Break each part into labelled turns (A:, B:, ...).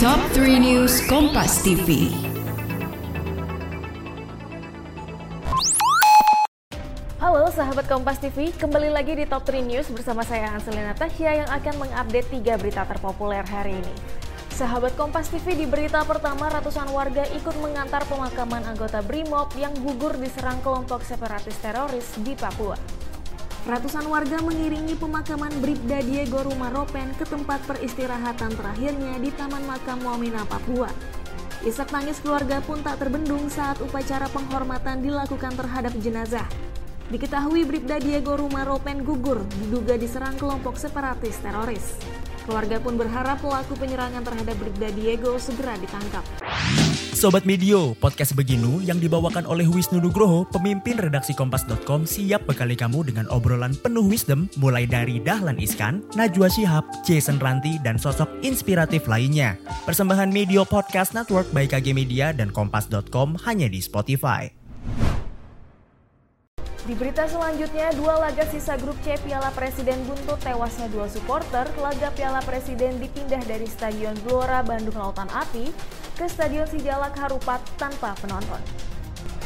A: Top 3 News Kompas TV.
B: Halo sahabat Kompas TV, kembali lagi di Top 3 News bersama saya Anselina Tasya yang akan mengupdate 3 berita terpopuler hari ini. Sahabat Kompas TV di berita pertama ratusan warga ikut mengantar pemakaman anggota BRIMOB yang gugur diserang kelompok separatis teroris di Papua. Ratusan warga mengiringi pemakaman Bribda Diego Rumaropen ke tempat peristirahatan terakhirnya di Taman Makam Wamena, Papua. Isak tangis keluarga pun tak terbendung saat upacara penghormatan dilakukan terhadap jenazah. Diketahui Bribda Diego Rumaropen gugur diduga diserang kelompok separatis teroris. Keluarga pun berharap pelaku penyerangan terhadap Bribda Diego segera ditangkap.
C: Sobat Medio, podcast Beginu yang dibawakan oleh Wisnu Nugroho, pemimpin redaksi Kompas.com siap bekali kamu dengan obrolan penuh wisdom mulai dari Dahlan Iskan, Najwa Shihab, Jason Ranti, dan sosok inspiratif lainnya. Persembahan Medio Podcast Network by KG Media dan Kompas.com hanya di Spotify.
B: Di berita selanjutnya, dua laga sisa grup C Piala Presiden buntut tewasnya dua supporter. Laga Piala Presiden dipindah dari Stadion Gelora Bandung Lautan Api ke Stadion Sijalak Harupat tanpa penonton.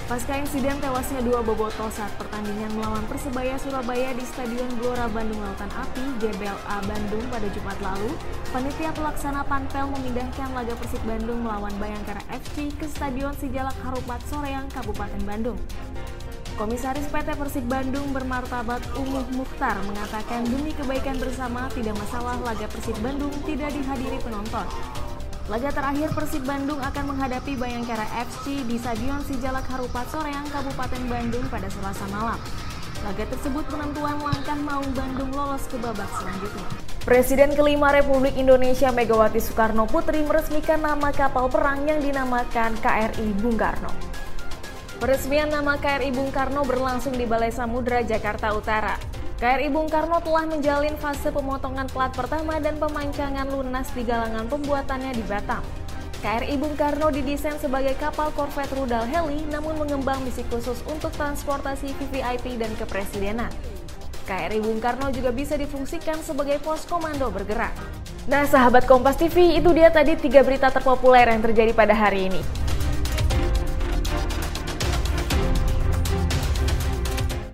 B: Pasca insiden tewasnya dua boboto saat pertandingan melawan Persebaya Surabaya di Stadion Gelora Bandung Lautan Api, GBLA Bandung pada Jumat lalu, panitia pelaksana Panpel memindahkan laga Persib Bandung melawan Bayangkara FC ke Stadion Sijalak Harupat Soreang, Kabupaten Bandung. Komisaris PT Persib Bandung bermartabat Umuh Mukhtar mengatakan demi kebaikan bersama tidak masalah laga Persib Bandung tidak dihadiri penonton. Laga terakhir Persib Bandung akan menghadapi Bayangkara FC di Stadion Sijalak Harupat Soreang, Kabupaten Bandung pada Selasa malam. Laga tersebut penentuan langkah Maung Bandung lolos ke babak selanjutnya. Presiden kelima Republik Indonesia Megawati Soekarno Putri meresmikan nama kapal perang yang dinamakan KRI Bung Karno. Peresmian nama KRI Bung Karno berlangsung di Balai Samudra, Jakarta Utara. KRI Bung Karno telah menjalin fase pemotongan plat pertama dan pemancangan lunas di galangan pembuatannya di Batam. KRI Bung Karno didesain sebagai kapal korvet rudal heli namun mengembang misi khusus untuk transportasi VVIP dan kepresidenan. KRI Bung Karno juga bisa difungsikan sebagai pos komando bergerak. Nah sahabat Kompas TV, itu dia tadi tiga berita terpopuler yang terjadi pada hari ini.